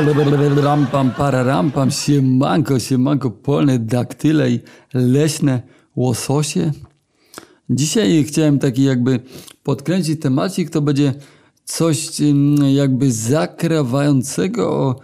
Rampam, pararampam, siemanko, siemanko, polne daktyle i leśne łososie. Dzisiaj chciałem taki jakby podkręcić temacik, to będzie coś mm, jakby zakrawającego o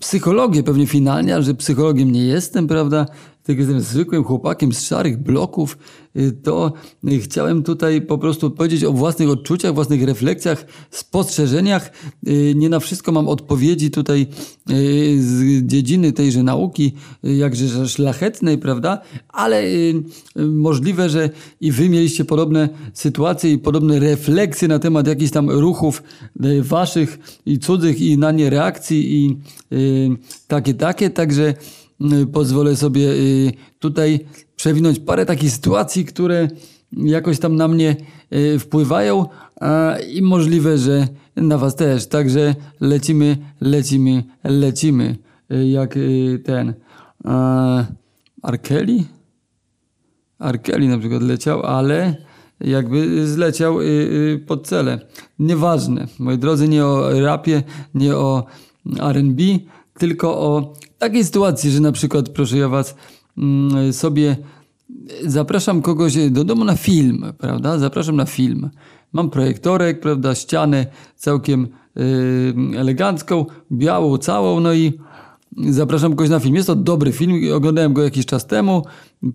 psychologię pewnie finalnie, że psychologiem nie jestem, prawda? Tylko jestem zwykłym chłopakiem z szarych bloków, y, to chciałem tutaj po prostu powiedzieć o własnych odczuciach, własnych refleksjach, spostrzeżeniach. Y, nie na wszystko mam odpowiedzi tutaj y, z dziedziny tejże nauki, jakże szlachetnej, prawda? Ale możliwe, że i wy mieliście podobne sytuacje i podobne refleksje na temat jakichś tam ruchów waszych i cudzych i na nie reakcji i takie, takie, także Y, pozwolę sobie y, tutaj przewinąć parę takich sytuacji, które jakoś tam na mnie y, wpływają i możliwe, że na Was też. Także lecimy, lecimy, lecimy. Jak ten Arkeli? Arkeli na przykład leciał, ale jakby zleciał pod cele. Nieważne, moi drodzy, nie o rapie, nie o R&B, tylko o takiej sytuacji, że na przykład, proszę ja was, mm, sobie zapraszam kogoś do domu na film, prawda? Zapraszam na film. Mam projektorek, prawda, ścianę całkiem yy, elegancką, białą, całą, no i zapraszam kogoś na film. Jest to dobry film, oglądałem go jakiś czas temu,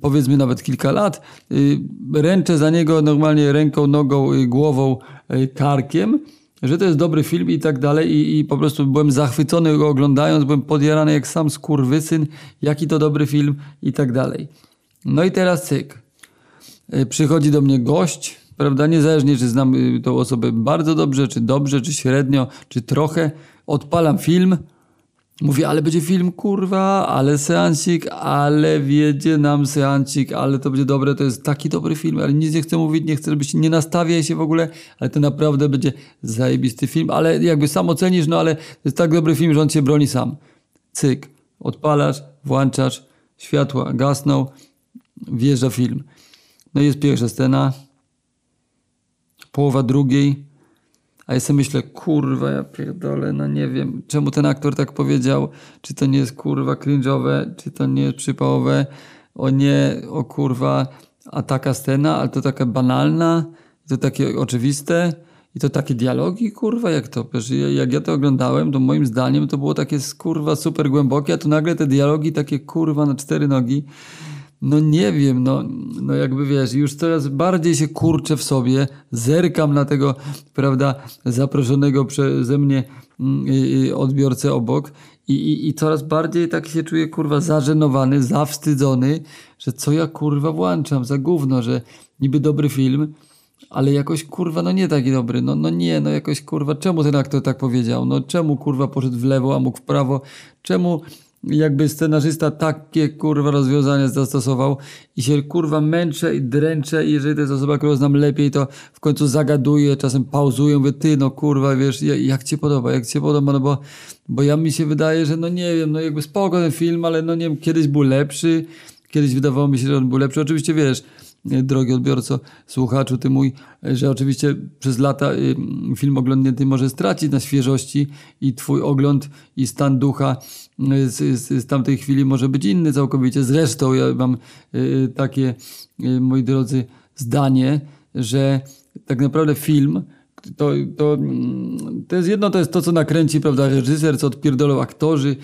powiedzmy nawet kilka lat. Yy, ręczę za niego normalnie ręką, nogą, głową, yy, karkiem że to jest dobry film i tak dalej i, i po prostu byłem zachwycony go oglądając, byłem podjarany jak sam skurwysyn, jaki to dobry film i tak dalej. No i teraz cyk. E, przychodzi do mnie gość, prawda, niezależnie czy znam y, tą osobę bardzo dobrze, czy dobrze, czy średnio, czy trochę, odpalam film, Mówię, ale będzie film, kurwa, ale seansik, ale wiedzie nam seansik, ale to będzie dobre, to jest taki dobry film, ale nic nie chcę mówić, nie chcę, żebyś nie nastawiaj się w ogóle, ale to naprawdę będzie zajebisty film, ale jakby sam ocenisz, no ale to jest tak dobry film, że on cię broni sam. Cyk, odpalasz, włączasz, światła gasną, wjeżdża film. No i jest pierwsza scena, połowa drugiej, a ja sobie myślę, kurwa, ja pierdolę, no nie wiem, czemu ten aktor tak powiedział, czy to nie jest kurwa cringe'owe, czy to nie jest przypałowe, o nie, o kurwa, a taka scena, ale to taka banalna, to takie oczywiste i to takie dialogi, kurwa, jak to, jak ja to oglądałem, to moim zdaniem to było takie kurwa super głębokie, a tu nagle te dialogi takie kurwa na cztery nogi, no nie wiem, no, no jakby wiesz, już coraz bardziej się kurczę w sobie, zerkam na tego, prawda, zaproszonego przeze mnie mm, odbiorcę obok i, i, i coraz bardziej tak się czuję, kurwa, zażenowany, zawstydzony, że co ja, kurwa, włączam za gówno, że niby dobry film, ale jakoś, kurwa, no nie taki dobry, no, no nie, no jakoś, kurwa, czemu ten aktor tak powiedział, no czemu, kurwa, poszedł w lewo, a mógł w prawo, czemu jakby scenarzysta takie kurwa rozwiązania zastosował i się kurwa męczę i dręczę i jeżeli to jest osoba, którą znam lepiej, to w końcu zagaduję, czasem pauzuję, mówię, ty no kurwa, wiesz, jak ci podoba, jak ci podoba, no bo, bo ja mi się wydaje, że no nie wiem, no jakby spoko ten film, ale no nie wiem, kiedyś był lepszy, kiedyś wydawało mi się, że on był lepszy, oczywiście wiesz, drogi odbiorco, słuchaczu, ty mój, że oczywiście przez lata y, film oglądnięty może stracić na świeżości i twój ogląd i stan ducha y, z, z, z tamtej chwili może być inny całkowicie. Zresztą ja mam y, takie, moi drodzy, zdanie, że tak naprawdę film to, to, to jest jedno, to jest to, co nakręci, prawda, reżyser, co odpierdolą aktorzy,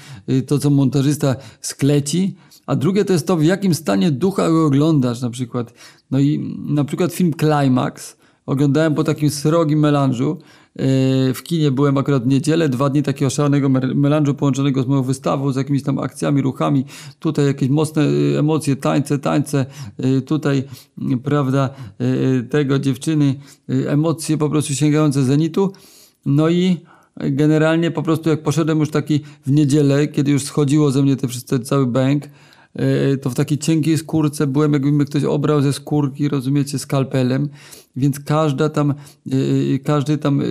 to, co montażysta skleci, a drugie to jest to, w jakim stanie ducha go oglądasz na przykład. No i na przykład film Climax oglądałem po takim srogim melanżu. E, w kinie byłem akurat w niedzielę, dwa dni takiego szalonego melanżu połączonego z moją wystawą, z jakimiś tam akcjami, ruchami. Tutaj jakieś mocne e, emocje, tańce, tańce. E, tutaj, prawda, tego dziewczyny, emocje po prostu sięgające zenitu. No i generalnie po prostu jak poszedłem już taki w niedzielę, kiedy już schodziło ze mnie te, ten cały bęk, to w takiej cienkiej skórce byłem, jakby mnie ktoś obrał ze skórki, rozumiecie, skalpelem, więc każda tam, e, e, każdy tam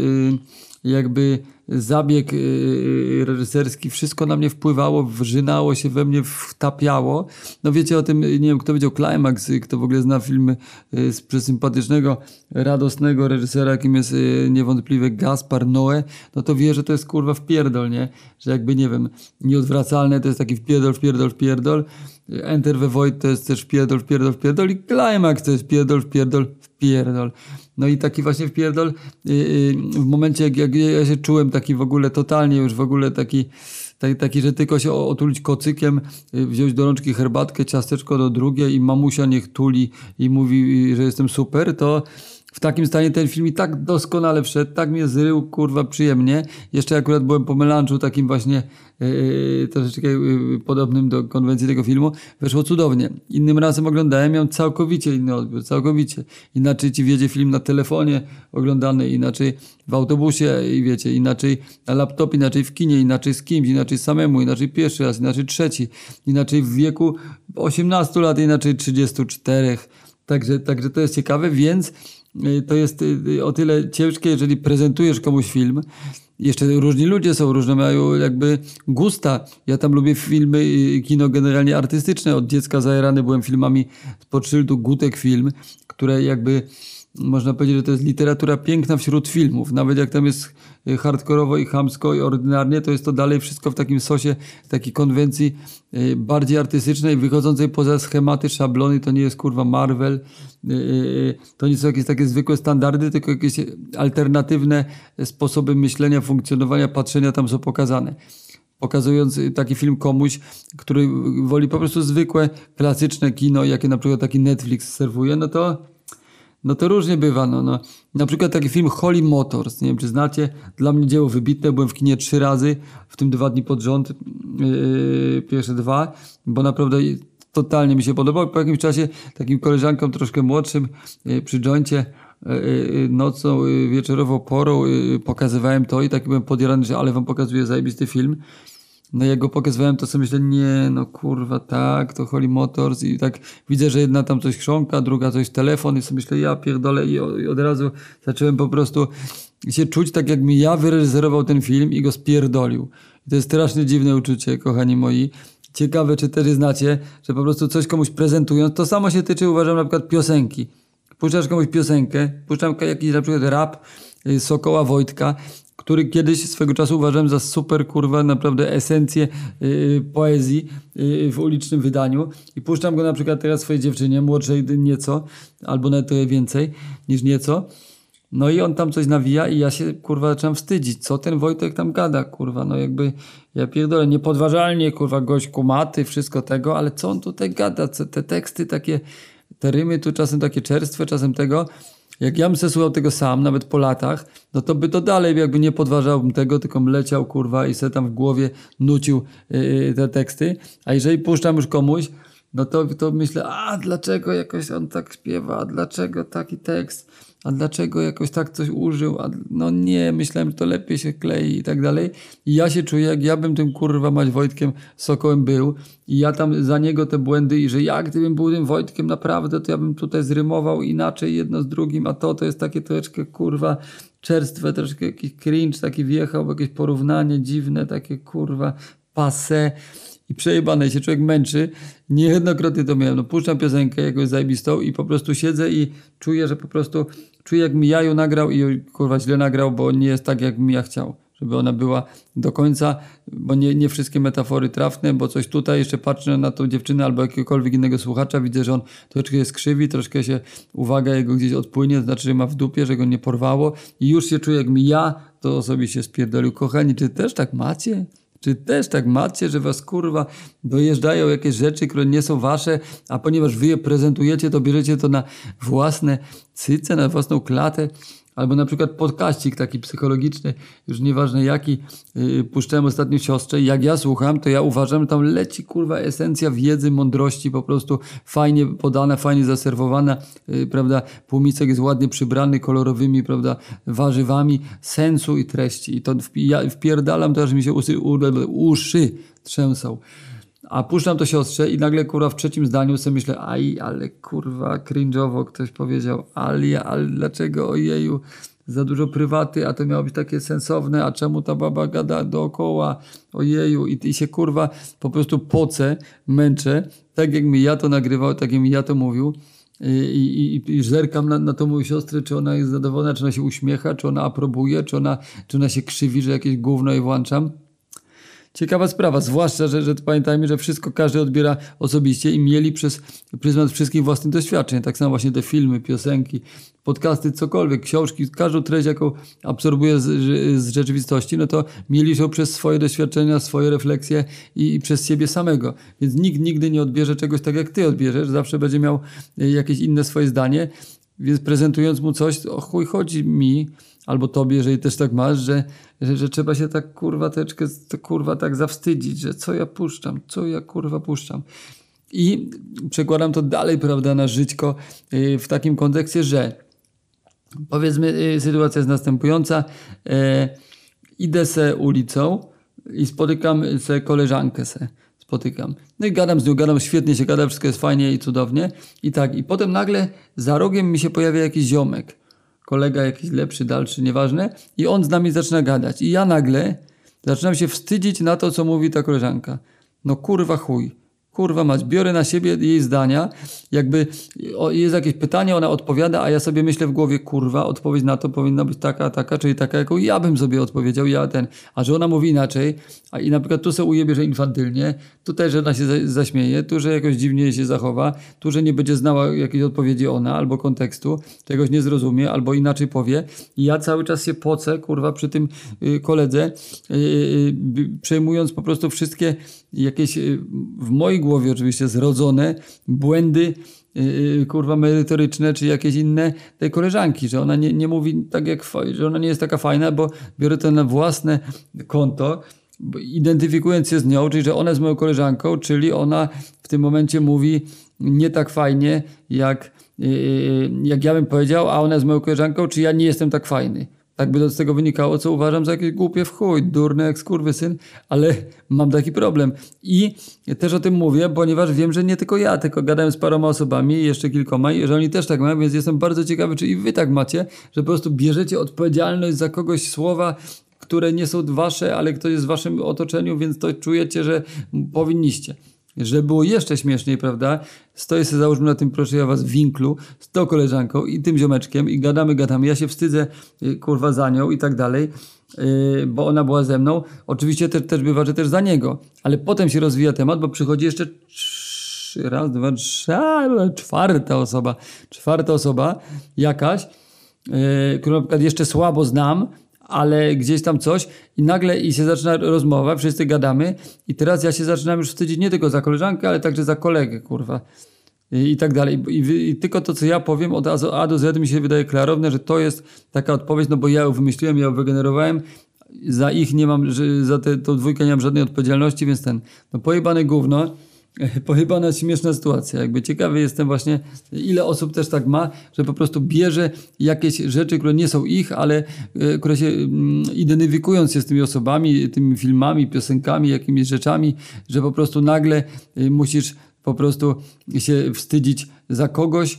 jakby zabieg yy, reżyserski, wszystko na mnie wpływało, wrzynało się we mnie, wtapiało. No wiecie o tym, nie wiem kto widział Climax, kto w ogóle zna filmy z przesympatycznego, radosnego reżysera, jakim jest niewątpliwie Gaspar Noé, no to wie, że to jest kurwa wpierdol, nie? Że jakby, nie wiem, nieodwracalne to jest taki wpierdol, wpierdol, wpierdol. Enter the Void to jest też wpierdol, wpierdol, wpierdol i Climax to jest wpierdol, wpierdol, wpierdol. No i taki właśnie wpierdol yy, yy, w momencie, jak, jak ja się czułem taki w ogóle totalnie już w ogóle taki, taki, taki że tylko się otulić kocykiem, yy, wziąć do rączki herbatkę, ciasteczko do drugie i mamusia niech tuli i mówi, że jestem super, to w takim stanie ten film i tak doskonale wszedł, tak mnie zrył, kurwa, przyjemnie. Jeszcze akurat byłem po melanżu takim właśnie yy, troszeczkę yy, podobnym do konwencji tego filmu. Weszło cudownie. Innym razem oglądałem, miałem całkowicie inny odbiór, całkowicie. Inaczej ci wiedzie film na telefonie oglądany, inaczej w autobusie i wiecie, inaczej na laptopie, inaczej w kinie, inaczej z kimś, inaczej samemu, inaczej pierwszy raz, inaczej trzeci, inaczej w wieku 18 lat, inaczej 34. Także, także to jest ciekawe, więc to jest y, o tyle ciężkie, jeżeli prezentujesz komuś film. Jeszcze różni ludzie są, różne mają jakby gusta. Ja tam lubię filmy, y, kino generalnie artystyczne. Od dziecka zajerany byłem filmami pod szyldu Gutek Film, które jakby można powiedzieć, że to jest literatura piękna wśród filmów. Nawet jak tam jest hardkorowo i chamsko i ordynarnie, to jest to dalej wszystko w takim sosie, takiej konwencji y, bardziej artystycznej, wychodzącej poza schematy, szablony. To nie jest kurwa Marvel, y, y, to nie są jakieś takie zwykłe standardy, tylko jakieś alternatywne sposoby myślenia, funkcjonowania, patrzenia tam są pokazane pokazując taki film komuś, który woli po prostu zwykłe, klasyczne kino, jakie na przykład taki Netflix serwuje, no to no to różnie bywa. No, no. Na przykład taki film Holy Motors, nie wiem czy znacie, dla mnie dzieło wybitne, byłem w kinie trzy razy, w tym dwa dni pod rząd, yy, pierwsze dwa, bo naprawdę totalnie mi się podobał. Po jakimś czasie takim koleżankom troszkę młodszym yy, przy joincie yy, yy nocą, yy, wieczorową porą pokazywałem to i tak byłem podjarany, że ale wam pokazuję zajebisty film. No jak go pokazywałem, to sobie myślę, nie, no kurwa, tak, to Holy Motors i tak widzę, że jedna tam coś chrząka, druga coś telefon i sobie myślę, ja pierdolę i, i od razu zacząłem po prostu się czuć tak, jak mi ja wyreżyserował ten film i go spierdolił. I to jest strasznie dziwne uczucie, kochani moi. Ciekawe, czy też znacie, że po prostu coś komuś prezentując, to samo się tyczy, uważam, na przykład piosenki. Puszczasz komuś piosenkę, puszczam jakiś na przykład rap, y, Sokoła Wojtka który kiedyś swego czasu uważałem za super, kurwa, naprawdę esencję yy, poezji yy, w ulicznym wydaniu i puszczam go na przykład teraz swojej dziewczynie, młodszej nieco, albo nawet trochę więcej niż nieco. No i on tam coś nawija i ja się, kurwa, zacząłem wstydzić. Co ten Wojtek tam gada, kurwa? No jakby, ja pierdolę, niepodważalnie, kurwa, gość kumaty, wszystko tego, ale co on tutaj gada? Te teksty takie, te rymy tu czasem takie czerstwe, czasem tego. Jak ja bym słuchał tego sam, nawet po latach, no to by to dalej jakby nie podważałbym tego, tylko leciał kurwa i se tam w głowie nucił yy, te teksty. A jeżeli puszczam już komuś, no to, to myślę, a dlaczego jakoś on tak śpiewa, a dlaczego taki tekst, a dlaczego jakoś tak coś użył, a no nie, myślałem, że to lepiej się klei i tak dalej. I ja się czuję, jak ja bym tym kurwa mać Wojtkiem Sokołem był. I ja tam za niego te błędy i że ja gdybym był tym Wojtkiem naprawdę, to ja bym tutaj zrymował inaczej jedno z drugim, a to to jest takie troszeczkę kurwa czerstwe, troszkę jakiś cringe taki wjechał, jakieś porównanie dziwne, takie kurwa passe i przejebane się człowiek męczy. Niejednokrotnie to miałem. No, puszczam piosenkę jakąś zajebistą i po prostu siedzę i czuję, że po prostu czuję jak mi jaju nagrał i kurwa źle nagrał, bo nie jest tak jak mi ja chciał. Żeby ona była do końca, bo nie, nie wszystkie metafory trafne, bo coś tutaj jeszcze patrzę na tą dziewczynę albo jakiegokolwiek innego słuchacza, widzę, że on troszkę jest krzywi, troszkę się uwaga jego gdzieś odpłynie, to znaczy, że ma w dupie, że go nie porwało i już się czuję jak mi ja, to sobie się spierdolił. Kochani, czy też tak macie? Czy też tak macie, że was kurwa dojeżdżają jakieś rzeczy, które nie są wasze, a ponieważ wy je prezentujecie, to bierzecie to na własne cyce, na własną klatę? Albo na przykład podkaścik taki psychologiczny, już nieważne jaki, yy, puszczałem ostatnio siostrze jak ja słucham, to ja uważam, tam leci kurwa esencja wiedzy, mądrości, po prostu fajnie podana, fajnie zaserwowana, yy, prawda, półmicek jest ładnie przybrany kolorowymi, prawda, warzywami sensu i treści i to ja wpierdalam to, aż mi się uszy, uszy trzęsą. A puszczam to siostrze i nagle kurwa w trzecim zdaniu sobie myślę, aj, ale kurwa cringe'owo ktoś powiedział, ale, ale dlaczego ojeju, za dużo prywaty, a to miało być takie sensowne, a czemu ta baba gada dookoła, ojeju, i, i się kurwa po prostu poce, męczę, tak jak mi ja to nagrywał, tak jak mi ja to mówił, i, i, i zerkam na, na tą moją siostrę, czy ona jest zadowolona, czy ona się uśmiecha, czy ona aprobuje, czy ona, czy ona się krzywi, że jakieś gówno jej włączam. Ciekawa sprawa, zwłaszcza, że, że pamiętajmy, że wszystko każdy odbiera osobiście i mieli przez pryzmat wszystkich własnych doświadczeń. Tak samo właśnie te filmy, piosenki, podcasty, cokolwiek, książki, każdą treść, jaką absorbuję z, z rzeczywistości, no to mieli ją przez swoje doświadczenia, swoje refleksje i, i, przez siebie samego. Więc nikt nigdy nie odbierze czegoś tak, jak ty odbierzesz, zawsze będzie miał jakieś inne swoje zdanie, więc prezentując mu coś, o chuj chodzi mi, albo tobie, jeżeli też tak masz, że, że, że trzeba się tak kurwa teczkę, kurwa tak zawstydzić, że co ja puszczam, co ja kurwa puszczam. I przekładam to dalej, prawda, na żyćko y, w takim kontekście, że powiedzmy, y, sytuacja jest następująca. Y, idę se ulicą i spotykam se koleżankę se spotykam. No i gadam z nią, gadam, świetnie się gada, wszystko jest fajnie i cudownie. I tak, i potem nagle za rogiem mi się pojawia jakiś ziomek kolega jakiś lepszy, dalszy, nieważne, i on z nami zaczyna gadać. I ja nagle zaczynam się wstydzić na to, co mówi ta koleżanka. No kurwa chuj kurwa mać, biorę na siebie jej zdania, jakby jest jakieś pytanie, ona odpowiada, a ja sobie myślę w głowie, kurwa, odpowiedź na to powinna być taka, taka, czyli taka, jaką ja bym sobie odpowiedział, ja ten, a że ona mówi inaczej, a i na przykład tu sobie ujebie, że infantylnie, tutaj, że ona się zaśmieje, tu, że jakoś dziwnie się zachowa, tu, że nie będzie znała jakiejś odpowiedzi ona, albo kontekstu, czegoś nie zrozumie, albo inaczej powie. I ja cały czas się pocę, kurwa, przy tym y, koledze, y, y, przejmując po prostu wszystkie jakieś w mojej głowie oczywiście zrodzone błędy yy, kurwa merytoryczne, czy jakieś inne tej koleżanki, że ona nie, nie mówi tak jak, że ona nie jest taka fajna, bo biorę to na własne konto, identyfikując się z nią, czyli że ona jest moją koleżanką, czyli ona w tym momencie mówi nie tak fajnie, jak, yy, jak ja bym powiedział, a ona jest moją koleżanką, czy ja nie jestem tak fajny. Tak by z tego wynikało, co uważam za jakieś głupie w chuj, durny jak skurwysyn, ale mam taki problem. I też o tym mówię, ponieważ wiem, że nie tylko ja, tylko gadałem z paroma osobami, jeszcze kilkoma, i że oni też tak mają, więc jestem bardzo ciekawy, czy i wy tak macie, że po prostu bierzecie odpowiedzialność za kogoś słowa, które nie są wasze, ale ktoś jest w waszym otoczeniu, więc to czujecie, że powinniście. Żeby było jeszcze śmieszniej, prawda? Stoję sobie, załóżmy na tym, proszę ja was, winklu z tą koleżanką i tym ziomeczkiem i gadamy, gadamy. Ja się wstydzę, y, kurwa, za nią i tak dalej, yy, bo ona była ze mną. Oczywiście też, też bywa, że też za niego. Ale potem się rozwija temat, bo przychodzi jeszcze trzy, raz, dwa, trzy, czwarta osoba. Czwarta osoba jakaś, yy, którą na przykład jeszcze słabo znam, ale gdzieś tam coś i nagle i się zaczyna rozmowa, wszyscy gadamy i teraz ja się zaczynam już wstydzić nie tylko za koleżankę, ale także za kolegę, kurwa. I, i tak dalej. I, I, tylko to, co ja powiem od A do Z mi się wydaje klarowne, że to jest taka odpowiedź, no bo ja ją wymyśliłem, ja ją wygenerowałem, za ich nie mam, za tę dwójkę nie mam żadnej odpowiedzialności, więc ten, no pojebane gówno, pojebana śmieszna sytuacja. Jakby ciekawy jestem właśnie, ile osób też tak ma, że po prostu bierze jakieś rzeczy, które nie są ich, ale e, które się mm, identyfikując się z tymi osobami, tymi filmami, piosenkami, jakimiś rzeczami, że po prostu nagle e, musisz po prostu się wstydzić za kogoś e,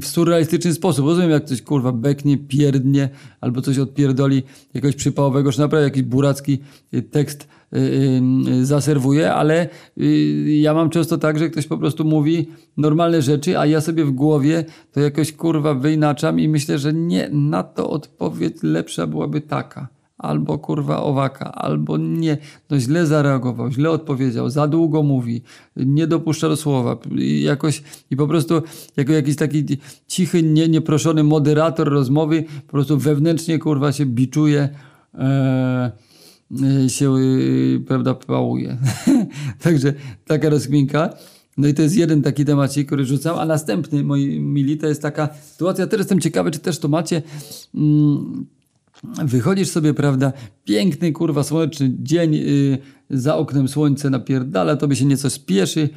w surrealistyczny sposób. Rozumiem, jak ktoś kurwa beknie, pierdnie albo coś odpierdoli jakiegoś przypałowego, czy naprawdę jakiś buracki tekst zaserwuję, ale y, ja mam często tak, że ktoś po prostu mówi normalne rzeczy, a ja sobie w głowie to jakoś kurwa wyinaczam i myślę, że nie, na to odpowiedź lepsza byłaby taka. Albo kurwa owaka, albo nie. No źle zareagował, źle odpowiedział, za długo mówi, nie dopuszcza do słowa. I jakoś, i po prostu jako jakiś taki cichy, nie, nieproszony moderator rozmowy, po prostu wewnętrznie kurwa się biczuje. Eee, Y, się, y, prawda, pałuje. Także taka rozkminka. No i to jest jeden taki temacik, który rzucam, a następny, moi mili, to jest taka sytuacja, teraz jestem ciekawy, czy też to macie. Mm, wychodzisz sobie, prawda, piękny, kurwa, słoneczny dzień, yy, za oknem słońce napierdala, tobie się nieco spieszy,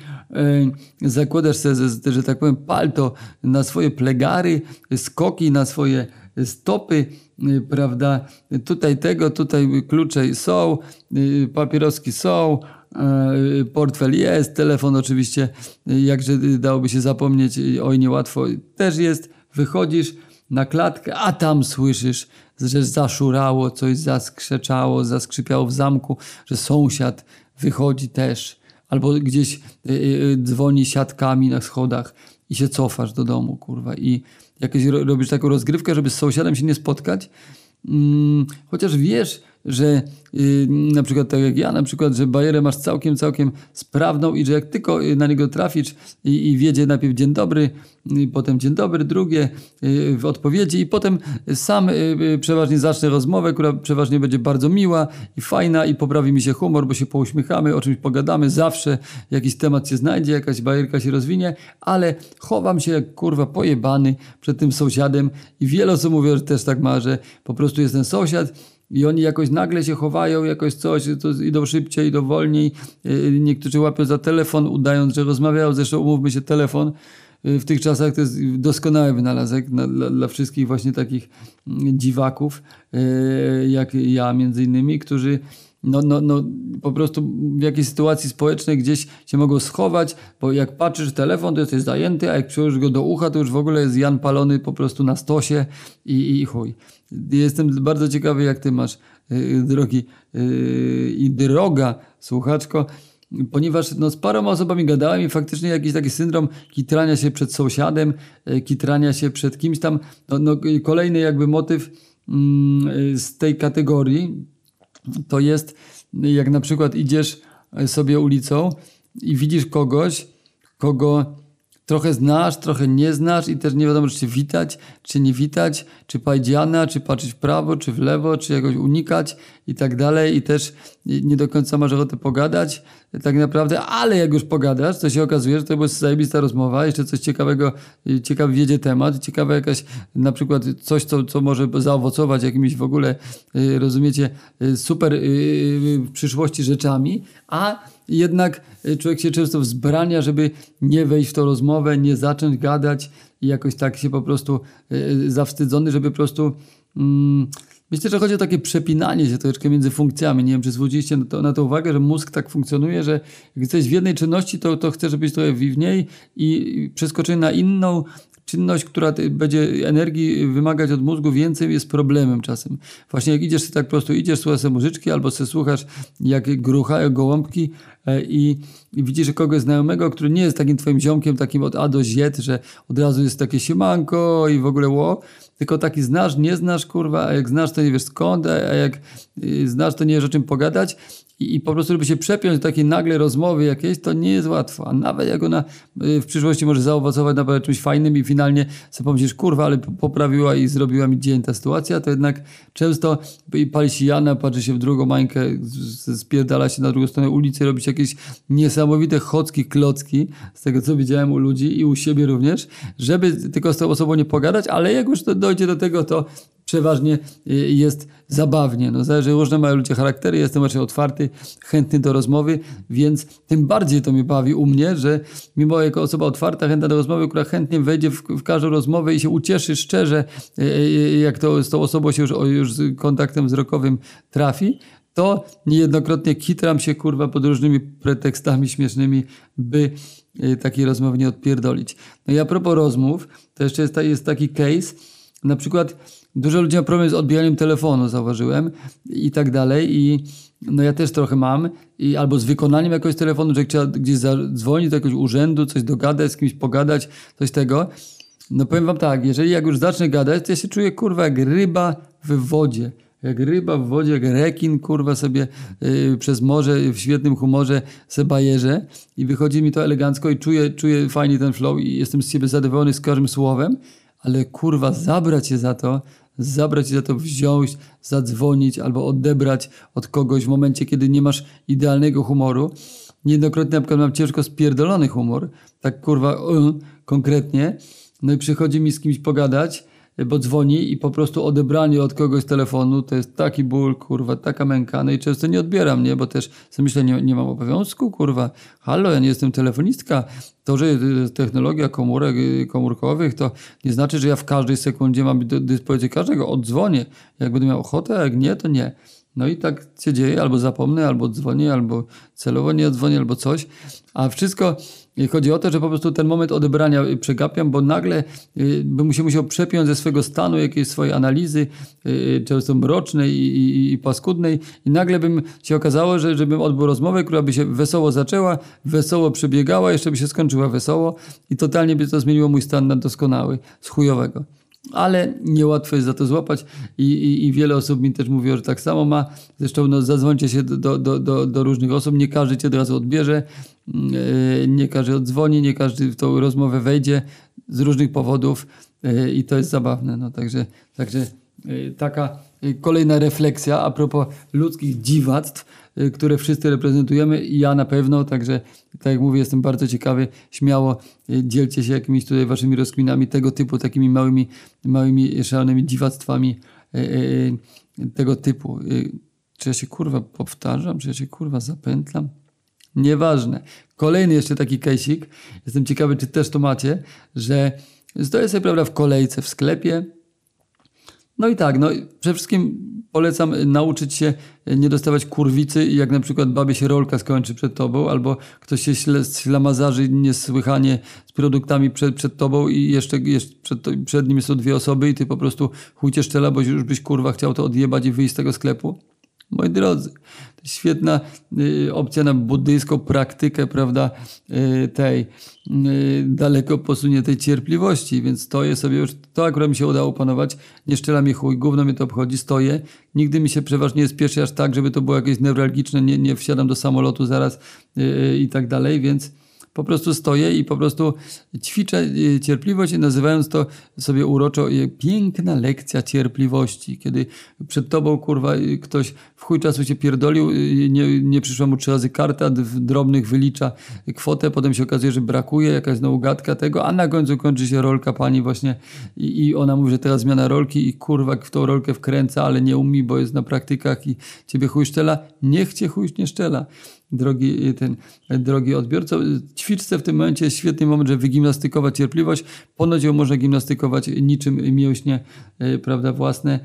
zakładasz sobie, że tak powiem, palto na swoje plegary, skoki na swoje stopy, y, prawda? Tutaj tego, tutaj klucze są, y, papieroski są, y, portfel jest, telefon oczywiście, jakże dałoby się zapomnieć, oj niełatwo, też jest, wychodzisz, na klatkę, a tam słyszysz, że zaszurało, coś zaskrzeczało, zaskrzypiało w zamku, że sąsiad wychodzi też, albo gdzieś dzwoni siatkami na schodach i się cofasz do domu, kurwa, i jakieś ro- robisz taką rozgrywkę, żeby z sąsiadem się nie spotkać, Mm, chociaż wiesz, że y, na przykład tak jak ja, na przykład, że bajerę masz całkiem, całkiem sprawną i że jak tylko y, na niego trafisz i, i wiedzie najpierw dzień dobry, y, potem dzień dobry, drugie y, w odpowiedzi i potem sam y, y, przeważnie zacznę rozmowę, która przeważnie będzie bardzo miła i fajna i poprawi mi się humor, bo się pouśmiechamy, o czymś pogadamy, zawsze jakiś temat się znajdzie, jakaś bajerka się rozwinie, ale chowam się jak kurwa pojebany przed tym sąsiadem i wiele osób mówi, że też tak ma, że po prostu jest ten sąsiad i oni jakoś nagle się chowają, jakoś coś, to idą szybciej, idą wolniej. Yy, Niektórzy łapią za telefon, udając, że rozmawiają. Zresztą umówmy się, telefon yy, w tych czasach to jest doskonały wynalazek na, dla, dla wszystkich właśnie takich mm, dziwaków, yy, jak ja między innymi, którzy no, no, no, po prostu w jakiejś sytuacji społecznej gdzieś się mogą schować, bo jak patrzysz w telefon, to jesteś zajęty, a jak przyłożysz go do ucha, to już w ogóle jest Jan palony po prostu na stosie i, i chuj. Jestem bardzo ciekawy, jak ty masz, yy, drogi yy, i droga słuchaczko, ponieważ no, z paroma osobami gadałem i faktycznie jakiś taki syndrom kitrania się przed sąsiadem, yy, kitrania się przed kimś tam, no, no, kolejny jakby motyw mm, z tej kategorii, to jest jak na przykład idziesz sobie ulicą i widzisz kogoś, kogo trochę znasz, trochę nie znasz i też nie wiadomo, czy się witać, czy nie witać, czy pajdziana, czy patrzeć w prawo, czy w lewo, czy jakoś unikać i tak dalej i też nie do końca masz ochotę pogadać tak naprawdę, ale jak już pogadasz, to się okazuje, że to była zajebista rozmowa, jeszcze coś ciekawego, ciekawy wiedzie temat, ciekawe jakaś na przykład coś, co, co może zaowocować jakimiś w ogóle, y, rozumiecie, y, super y, w przyszłości rzeczami, a jednak człowiek się często wzbrania, żeby nie wejść w tą rozmowę, nie zacząć gadać i jakoś tak się po prostu zawstydzony, żeby po prostu... Mm, Myślę, że chodzi o takie przepinanie się troszeczkę między funkcjami. Nie wiem, czy zwróciliście na to, na to uwagę, że mózg tak funkcjonuje, że jak jesteś w jednej czynności, to, to chce, żebyś trochę w niej i przeskoczyć na inną czynność, która będzie energii wymagać od mózgu więcej, jest problemem czasem. Właśnie jak idziesz tak po prostu, idziesz, słuchasz muzyczki albo sobie słuchasz, jak gruchają gołąbki i, i widzisz kogoś znajomego, który nie jest takim twoim ziomkiem, takim od A do Z, że od razu jest takie siemanko i w ogóle ło, tylko taki znasz, nie znasz, kurwa, a jak znasz, to nie wiesz skąd, a jak znasz, to nie wiesz o czym pogadać i, po prostu, żeby się przepiąć do takiej nagle rozmowy jakiejś, to nie jest łatwo. A nawet jak ona w przyszłości może zaowocować naprawdę czymś fajnym i finalnie sobie pomyślisz, kurwa, ale poprawiła i zrobiła mi dzień ta sytuacja, to jednak często pali się Jana, patrzy się w drugą mańkę, spierdala się na drugą stronę ulicy, robić jakieś niesamowite chocki, klocki, z tego co widziałem u ludzi i u siebie również, żeby tylko z tą osobą nie pogadać, ale jak już to dojdzie do tego, to przeważnie jest zabawnie. No, zależy, różne mają ludzie charaktery, jestem raczej otwarty, chętny do rozmowy, więc tym bardziej to mnie bawi u mnie, że mimo jako osoba otwarta, chętna do rozmowy, która chętnie wejdzie w, w każdą rozmowę i się ucieszy szczerze, jak to z tą osobą się już, już z kontaktem wzrokowym trafi, to niejednokrotnie kitram się kurwa pod różnymi pretekstami śmiesznymi, by takiej rozmowy nie odpierdolić. No i a propos rozmów, to jeszcze jest, jest taki case, na przykład dużo ludzi ma problem z odbieraniem telefonu, zauważyłem i tak dalej i no ja też trochę mam i albo z wykonaniem jakiegoś telefonu, że trzeba gdzieś zadzwonić do jakiegoś urzędu, coś dogadać, z kimś pogadać, coś tego. No powiem wam tak, jeżeli jak już zacznę gadać, to ja się czuję kurwa jak ryba w wodzie jak ryba w wodzie, jak rekin, kurwa sobie yy, przez morze w świetnym humorze se bajerze i wychodzi mi to elegancko i czuję, czuję fajnie ten flow i jestem z siebie zadowolony z każdym słowem, ale kurwa zabrać się za to, zabrać się za to, wziąć, zadzwonić albo odebrać od kogoś w momencie, kiedy nie masz idealnego humoru. Niejednokrotnie na przykład mam ciężko spierdolony humor, tak kurwa yy, konkretnie, no i przychodzi mi z kimś pogadać, bo dzwoni i po prostu odebranie od kogoś telefonu to jest taki ból, kurwa, taka męka. No i często nie odbieram, nie? Bo też sobie myślę, nie, nie mam obowiązku, kurwa. Halo, ja nie jestem telefonistka. To, że technologia komórek komórkowych, to nie znaczy, że ja w każdej sekundzie mam do dyspozycji każdego. Oddzwonię. Jak będę miał ochotę, a jak nie, to nie. No i tak się dzieje, albo zapomnę, albo dzwonię, albo celowo nie odzwonię, albo coś. A wszystko chodzi o to, że po prostu ten moment odebrania y, przegapiam, bo nagle y, bym się musiał przepiąć ze swojego stanu, jakiejś swojej analizy, y, często mrocznej i, i, i paskudnej. I nagle bym się okazało, że żebym odbył rozmowę, która by się wesoło zaczęła, wesoło przebiegała, jeszcze by się skończyła wesoło i totalnie by to zmieniło mój stan na doskonały, z chujowego ale niełatwo jest za to złapać. I, i, i, wiele osób mi też mówiło, że tak samo ma. Zresztą no, zadzwońcie się do, do, do, do różnych osób, nie każdy cię od razu odbierze, yy, nie każdy odzwoni, nie każdy w tą rozmowę wejdzie z różnych powodów. Yy, i to jest zabawne. No, także także yy, taka kolejna refleksja a propos ludzkich dziwactw, które wszyscy reprezentujemy i ja na pewno, także tak jak mówię, jestem bardzo ciekawy, śmiało y, dzielcie się jakimiś tutaj waszymi rozkminami tego typu, takimi małymi, małymi szalonymi dziwactwami y, tego typu. Czy ja się kurwa powtarzam, czy ja się kurwa zapętlam? Nieważne. Kolejny jeszcze taki kejsik. Jestem ciekawy, czy też to macie, że stoję sobie prawda, w kolejce w sklepie. No i tak, no przede wszystkim polecam nauczyć się nie dostawać kurwicy jak na przykład babie się rolka skończy przed tobą, albo ktoś się ślamazarzy niesłychanie z produktami przed, przed tobą i jeszcze, jeszcze przed, przed nim są dwie osoby i ty po prostu chujcie szczela, bo już byś kurwa chciał to odjebać i wyjść z tego sklepu. Moi drodzy, świetna y, opcja na buddyjską praktykę, prawda, y, tej y, daleko posuniętej cierpliwości, więc stoję sobie już, to akurat mi się udało opanować, nie szczela mi chuj, gówno mnie to obchodzi, stoję, nigdy mi się przeważnie spieszy aż tak, żeby to było jakieś newralgiczne, nie, nie wsiadam do samolotu zaraz i tak dalej, więc po prostu stoję i po prostu ćwiczę y, cierpliwość, nazywając to sobie uroczo y, piękna lekcja cierpliwości. Kiedy przed tobą, kurwa, y, ktoś w chuj czasu cię pierdolił, nie, nie przyszła mu trzy razy karta, w drobnych wylicza kwotę, potem się okazuje, że brakuje, jakaś znowu gadka tego, a na końcu kończy się rolka pani właśnie i, i ona mówi, że teraz zmiana rolki i kurwa w tą rolkę wkręca, ale nie umi, bo jest na praktykach i ciebie chuj szczela. Niech cię chuj nie szczela drogi, ten, drogi odbiorco. Ćwiczce w tym momencie jest świetny moment, żeby wygimnastykować cierpliwość. Ponoć ją można gimnastykować niczym mięśnie, e, prawda, własne,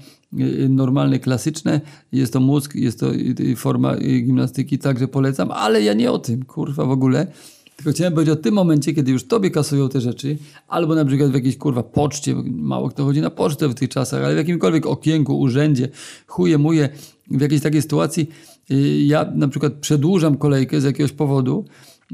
normalne, klasyczne. Jest to mózg, jest to forma gimnastyki, także polecam, ale ja nie o tym, kurwa, w ogóle. Tylko chciałem powiedzieć o tym momencie, kiedy już tobie kasują te rzeczy, albo na przykład w jakiejś kurwa poczcie, mało kto chodzi na pocztę w tych czasach, ale w jakimkolwiek okienku, urzędzie, chuje, muje, w jakiejś takiej sytuacji, Y, ja na przykład przedłużam kolejkę z jakiegoś powodu,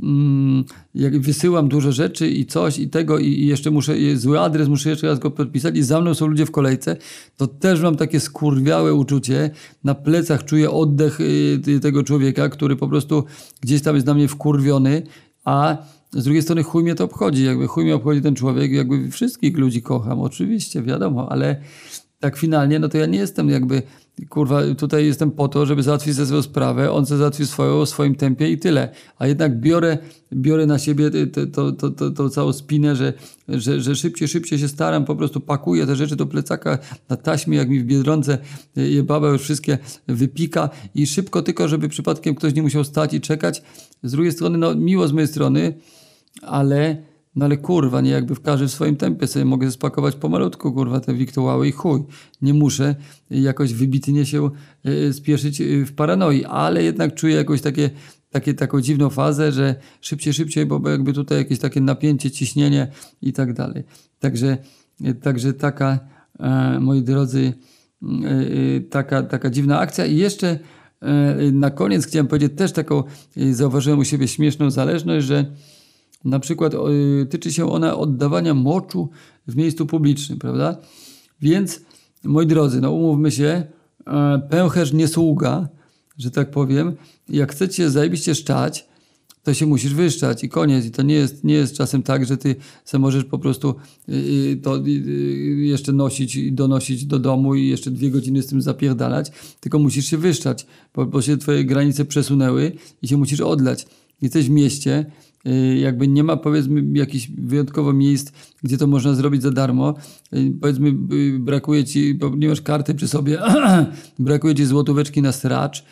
mm, jak wysyłam dużo rzeczy i coś i tego i jeszcze muszę, zły adres, muszę jeszcze raz go podpisać i za mną są ludzie w kolejce, to też mam takie skurwiałe uczucie, na plecach czuję oddech y, tego człowieka, który po prostu gdzieś tam jest na mnie wkurwiony, a z drugiej strony chuj mnie to obchodzi, jakby chuj mnie obchodzi ten człowiek, jakby wszystkich ludzi kocham, oczywiście, wiadomo, ale tak finalnie, no to ja nie jestem jakby kurwa, tutaj jestem po to, żeby załatwić ze swoją sprawę, on se załatwi swoją, w swoim tempie i tyle. A jednak biorę, biorę na siebie to, całą spinę, że, że, że szybciej, szybciej się staram, po prostu pakuję te rzeczy do plecaka na taśmie, jak mi w Biedronce je baba już wszystkie wypika i szybko tylko, żeby przypadkiem ktoś nie musiał stać i czekać. Z drugiej strony, no miło z mojej strony, ale no ale kurwa, nie jakby w każdym swoim tempie sobie mogę spakować pomalutku, kurwa, te wiktuały i chuj. Nie muszę jakoś wybitnie się y, spieszyć y, w paranoi, ale jednak czuję jakoś takie, takie, taką dziwną fazę, że szybciej, szybciej, bo jakby tutaj jakieś takie napięcie, ciśnienie i tak dalej. Także, y, także taka, e, moi drodzy, taka, taka dziwna akcja i jeszcze e, na koniec chciałem powiedzieć też taką, zauważyłem u siebie śmieszną zależność, że na przykład y, tyczy się ona oddawania moczu w miejscu publicznym, prawda? Więc, moi drodzy, no umówmy się, e, pęcherz nie sługa, że tak powiem. Jak chcecie zajebiście szczać, to się musisz wyszczać i koniec. I to nie jest, nie jest czasem tak, że ty se możesz po prostu y, y, to jeszcze nosić i donosić do domu i jeszcze dwie godziny z tym zapierdalać, tylko musisz się wyszczać, bo, bo się twoje granice przesunęły i się musisz odlać. Jesteś w mieście, jakby nie ma powiedzmy jakichś wyjątkowo miejsc, gdzie to można zrobić za darmo. Y, powiedzmy y, brakuje ci, bo nie masz karty przy sobie, brakuje ci złotóweczki na stracz,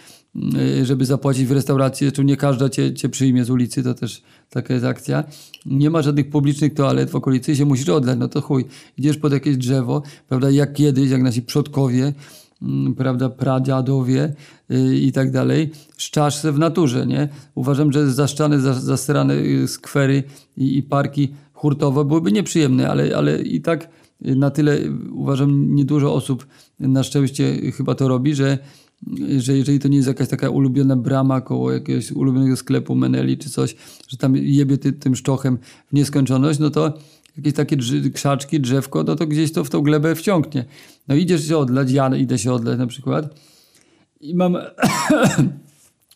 żeby zapłacić w restauracji, czy nie każda cię, cię przyjmie z ulicy, to też taka jest akcja. Nie ma żadnych publicznych toalet w okolicy i się musisz oddać, no to chuj. Idziesz pod jakieś drzewo, prawda, jak kiedyś, jak nasi przodkowie, prawda, pradziadowie y, i tak dalej, szczasz se w naturze, nie? Uważam, że zaszczane, za- zasrane y, skwery i, i parki hurtowo byłyby nieprzyjemne, ale, ale i tak y, na tyle uważam niedużo osób na szczęście chyba to robi, że, że jeżeli to nie jest jakaś taka ulubiona brama koło jakiegoś ulubionego sklepu Meneli czy coś, że tam jebie ty, tym szczochem w nieskończoność, no to jakieś takie drzy, krzaczki, drzewko, no to gdzieś to w tą glebę wciągnie. No idziesz się odlać, ja idę się odlać na przykład i mam...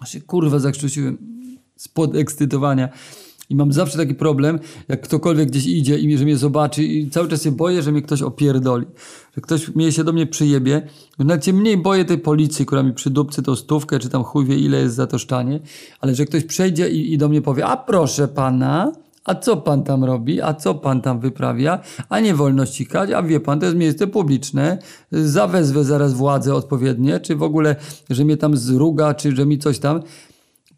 Się kurwa zakrztusiłem z podekscytowania. I mam zawsze taki problem, jak ktokolwiek gdzieś idzie i że mnie zobaczy i cały czas się boję, że mnie ktoś opierdoli. Że ktoś mnie się do mnie przyjebie. Nawet się mniej boję tej policji, która mi przydupcy tą stówkę, czy tam chuj wie ile jest za to. Ale że ktoś przejdzie i, i do mnie powie, a proszę pana, a co pan tam robi? A co pan tam wyprawia? A nie wolno ścikać? A wie pan, to jest miejsce publiczne. Zawezwę zaraz władze odpowiednie, czy w ogóle, że mnie tam zruga, czy że mi coś tam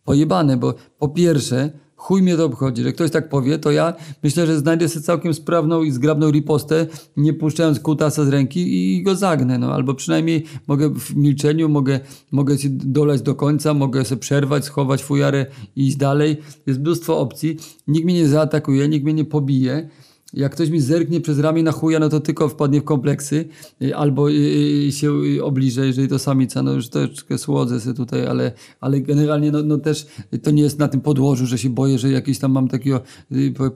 pojebane, bo po pierwsze, chuj mnie to obchodzi, że ktoś tak powie, to ja myślę, że znajdę sobie całkiem sprawną i zgrabną ripostę, nie puszczając kutasa z ręki i go zagnę, no, albo przynajmniej mogę w milczeniu, mogę, mogę się dolać do końca, mogę sobie przerwać, schować fujarę i iść dalej. Jest mnóstwo opcji, nikt mnie nie zaatakuje, nikt mnie nie pobije, jak ktoś mi zerknie przez ramię na chuja, no to tylko wpadnie w kompleksy y, albo y, y, się obliże, jeżeli to samica, no już troszeczkę słodzę sobie tutaj, ale, ale generalnie no, no też to nie jest na tym podłożu, że się boję, że jakiś tam mam takiego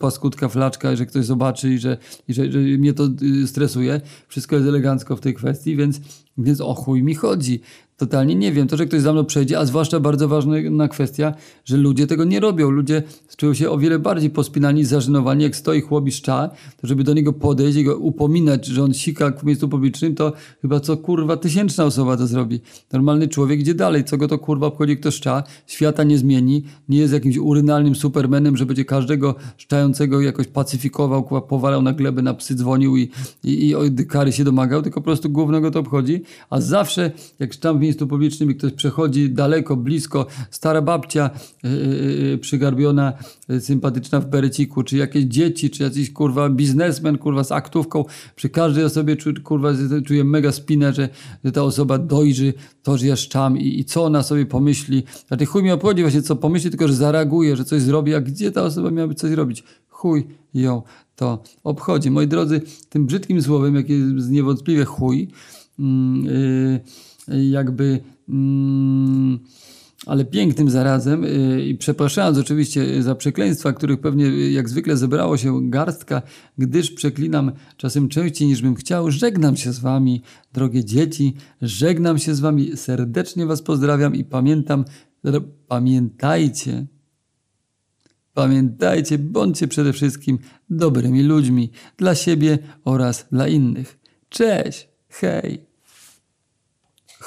paskutka flaczka, że ktoś zobaczy i że, i że, że mnie to stresuje. Wszystko jest elegancko w tej kwestii, więc, więc o chuj mi chodzi. Totalnie nie wiem. To, że ktoś za mną przejdzie, a zwłaszcza bardzo ważna kwestia, że ludzie tego nie robią. Ludzie czują się o wiele bardziej pospinani, zażenowani. Jak stoi chłop i szcza, to żeby do niego podejść i go upominać, że on sika w miejscu publicznym, to chyba co kurwa tysięczna osoba to zrobi. Normalny człowiek idzie dalej. Co go to kurwa obchodzi, kto szcza? Świata nie zmieni. Nie jest jakimś urynalnym supermenem, że będzie każdego szczającego jakoś pacyfikował, powalał na glebę, na psy dzwonił i, i, i kary się domagał, tylko po prostu głównego to obchodzi. A zawsze, jak szczam w miejscu publicznym i ktoś przechodzi daleko, blisko, stara babcia yy, przygarbiona, yy, sympatyczna w bereciku, czy jakieś dzieci, czy jakiś kurwa biznesmen, kurwa z aktówką, przy każdej osobie czu, kurwa czuję mega spinę, że, że ta osoba dojrzy to, że ja szczam i, i co ona sobie pomyśli. Ty chuj mi obchodzi właśnie co pomyśli, tylko że zareaguje, że coś zrobi, a gdzie ta osoba miałaby coś robić? Chuj ją to obchodzi. Moi drodzy, tym brzydkim słowem, jakie jest niewątpliwie chuj, yy, jakby, mm, ale pięknym zarazem yy, i przepraszając oczywiście za przekleństwa, których pewnie yy, jak zwykle zebrało się garstka, gdyż przeklinam czasem częściej niż bym chciał, żegnam się z wami, drogie dzieci, żegnam się z wami, serdecznie was pozdrawiam i pamiętam, pamiętajcie, Pamiętajcie, bądźcie przede wszystkim dobrymi ludźmi dla siebie oraz dla innych. Cześć, hej,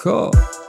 ho.